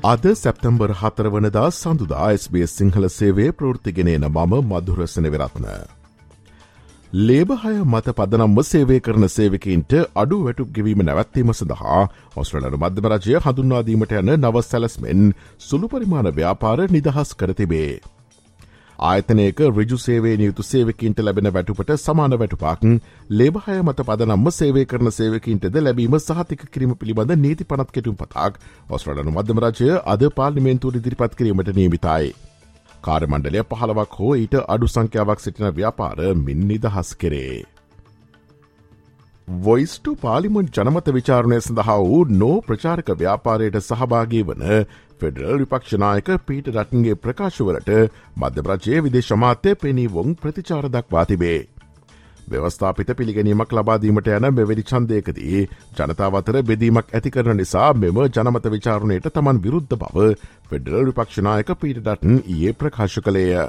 අද සැප්තම්බර් හතර වනදා සඳුදා SBS සිංහල සේවේ ප්‍රෘතිගෙනන මම මදුරසන වෙරත්න. ලේබහය මත පදනම්ම සේවය කරන සේවකින්ට අඩු වැටුක් ගෙවීම නැවැත්වීම සඳහා ඔස්ට්‍රලනු මධ්‍යමරජය හඳුන්වාදීමට යන නව සැලස්මෙන් සුළු පරිමාණ ව්‍යාපාර නිදහස් කරතිබේ. ආයතනයක රජු සේවේ නියුතු සේවකින්ට ලැබෙන වැටුපට සමාන වැටුපාක් ලේබහය මත පදනම්ම සේවය කරන සේවකින්ටද ලැබීම සහතික කිරීම පිළිබඳ නීති පනත් කෙටුම් පතාක් ඔස්ට්‍රලනු මධ්‍යමරජය අද පාර්ලිමේන්තුවට ඉදිරිපත් කිරීමට නියමිතයි. කාර්මණ්ඩලය පහලවක් හෝ ඊට අඩු සංඛ්‍යාවක් සිටින ව්‍යාපාර මින් නිදහස් කරේ. වොයිස්ටු පාලිමොන්් ජනමත විචාරණය සඳහා වූ නෝ ප්‍රචාරක ව්‍යාපාරයට සහභාගී වන ෆෙඩරල් විපක්ෂනායක පීට රටන්ගේ ප්‍රකාශවලට මධ්‍යප්‍රජය විදේශමාත්‍යය පෙනී වොන් ප්‍රතිචාර දක්වා තිබේ. ව්‍යවස්ථාපිත පිළිගැනීමක් ලබාදීමට යන මෙවැනි චන්දයකදී ජනතාවතර බෙදීමක් ඇති කරන නිසා මෙම ජනමත විචාරණයට තමන් විරුද්ධ බව ෆෙඩරල් විපක්ෂනායක පීට ඩටන් ඒ ප්‍රකාශ කළේය.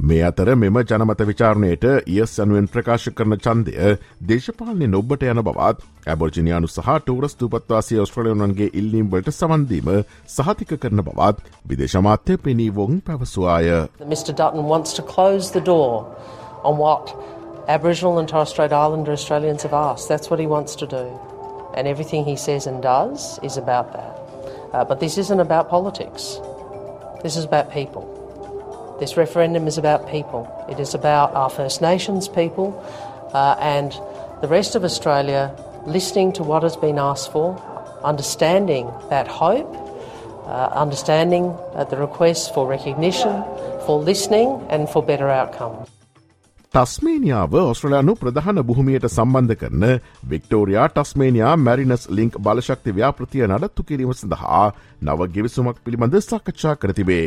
මේ අතර මෙම ජනමත විචාරණයට ඉයස් යනුවෙන් ප්‍රකාශ කරන චන්දය දේශපාලනය නොබ්බට යන බවත් ඇබෝජිනයානු සහ ටෝරස් තුපත්වාසය ඔස්ට්‍රලයනන්ගේ ඉල්ලීම්වලට සවන්දීම සහතික කරන බවත් විදේශමාත්‍ය පෙනීවොන් පැවසවාය. Mr Dutton wants to close the door on what Aboriginal and Torres Strait Islander Australians have asked. That's what he wants to do. And everything he says and does is about that. Uh, but this isn't about politics. This is about people. This referendum is about people. It is about our First Nations people uh, and the rest of Australia listening to what has been asked for, understanding that hope, uh, understanding uh, the request for recognition, for listening, and for better outcomes. ටස්මේනියාව ඔස්ට්‍රලයානු ප්‍රධාන භූමියයට සම්බන්ධ කරන Victoria ටස්මේනයා මැරිනස් link බලශක්ති ව්‍යාපෘතිය නඩත්තු කිරීම සඳහා නව ගෙවිසුමක් පිළිබඳ සාකච්ඡා කරතිබේ.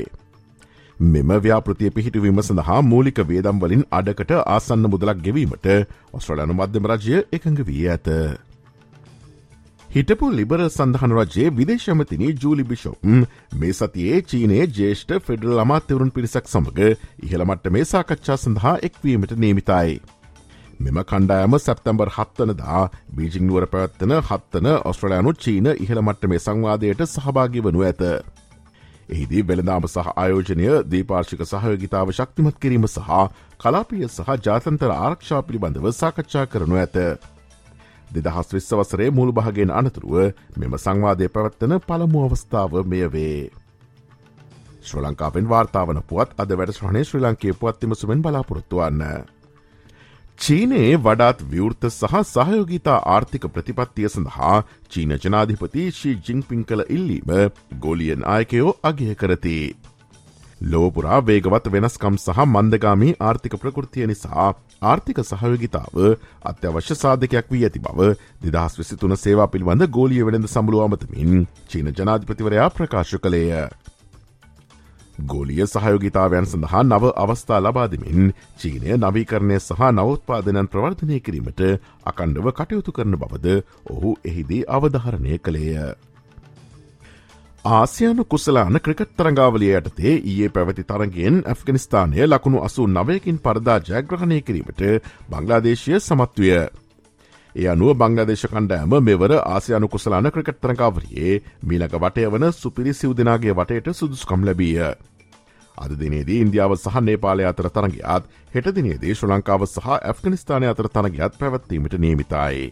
මෙම ව්‍යාපෘතිය පිහිටුවීම සඳහා මූලික වේදම් වලින් අඩකට ආසන්න මුදලක් ගෙවීමට ඔස්ට්‍රලයානු මධ්‍යම රජය එකඟ වී ඇත. හිටපු ලිබරල් සඳහන රජයේ විදේශමතිනී ජූලි බිෂෝප් මේ සතියේ චීනයේ ජේෂ්ඨ ෆෙඩරල් අමාත්‍යවරුන් පිරිසක් සමඟ ඉහළමට්ට මේ සාකච්ඡා සඳහා එක්වීමට නේමිතයි. මෙම කණ්ඩායම සැප්තැම්බර් හත්තනදා බීජිං නුවර පැවත්වන හත්තන ඔස්ට්‍රලයානු චීන ඉහළමට්ට මේ සංවාදයට සහභාගි වනු ඇත. එහිදී වෙළදාම සහ ආයෝජනය දීපාර්ශික සහයෝගිතාව ශක්තිමත් කිරීම සහ කලාපිය සහ ජාතන්තර ආරක්ෂා පිළිබඳව සාකච්ඡා කරනු ඇත. දෙදහස් විශ්වසරේ මුළු භාගෙන් අනතුරුව මෙම සංවාදය පැවත්වන පළමු අවස්ථාව මෙය වේ. ශ්‍ර ලංකාවෙන් වාර්තාවන පුවත් අද වැඩ ශ්‍රහණය ශ්‍රී ලංකේ පුවත්තිමසුමෙන් බලාපොරොත්තුවන්න. චීනයේ වඩාත් විවෘත සහ සහයෝගිතා ආර්ථික ප්‍රතිපත්තිය සඳහා චීන ජනාධිපති ශී ජිංපිං කළ ඉල්ලීම ගෝලියන් ආයකයෝ අගය කරති. ලෝපුරා වේගවත් වෙනස්කම් සහ මන්දගාමී ආර්ථික ප්‍රකෘතිය නිසා ආර්ථික සහයෝගිතාව අත්‍යවශ්‍ය සාධකයක් වී ඇති බව දෙදහස් විසිතුන සේවා පිළිබඳ ගෝලිය වෙළඳ සමුළුව අමතමින් චීන ජනාධිපතිවරයා ප්‍රකාශ කළේය. ගෝලිය සහයෝගිතාවයන් සඳහා නව අවස්ථා ලබාදමින් චීනය නවීකරණය සහ නවෝත්පාදනන් ප්‍රවර්ධනය කිරීමට අකණ්ඩව කටයුතු කරන බවද ඔහු එහිදී අවධහරණය කළේය. ආසියානු කුසලාන ක්‍රිකට් තරංගාවලිය යටතේ ඒ පැවති තරගෙන් ඇෆ්ගනිස්ථානය ලකුණු අසු නවයකින් පරදා ජයග්‍රහණය කිරීමට බංගලාදේශය සමත්වය. ඒ අනුව බංගදේශ කණ්ඩෑම මෙවර ආසියානු කුසලාන ක්‍රිකට් තරංකාවරයේ මීලක වටය වන සුපිරි සිව්දනාගේ වටයට සුදුස්කම් ලැබීය. අද දිනේදී ඉන්දියාව සහ නේපාලය අතර තරගයාත් හෙට දිනේදී ශ්‍ර ලංකාව සහ ඇෆ්ගනිස්ථානය අතර තරගයත් පැවැත්වීමට නියමිතයි.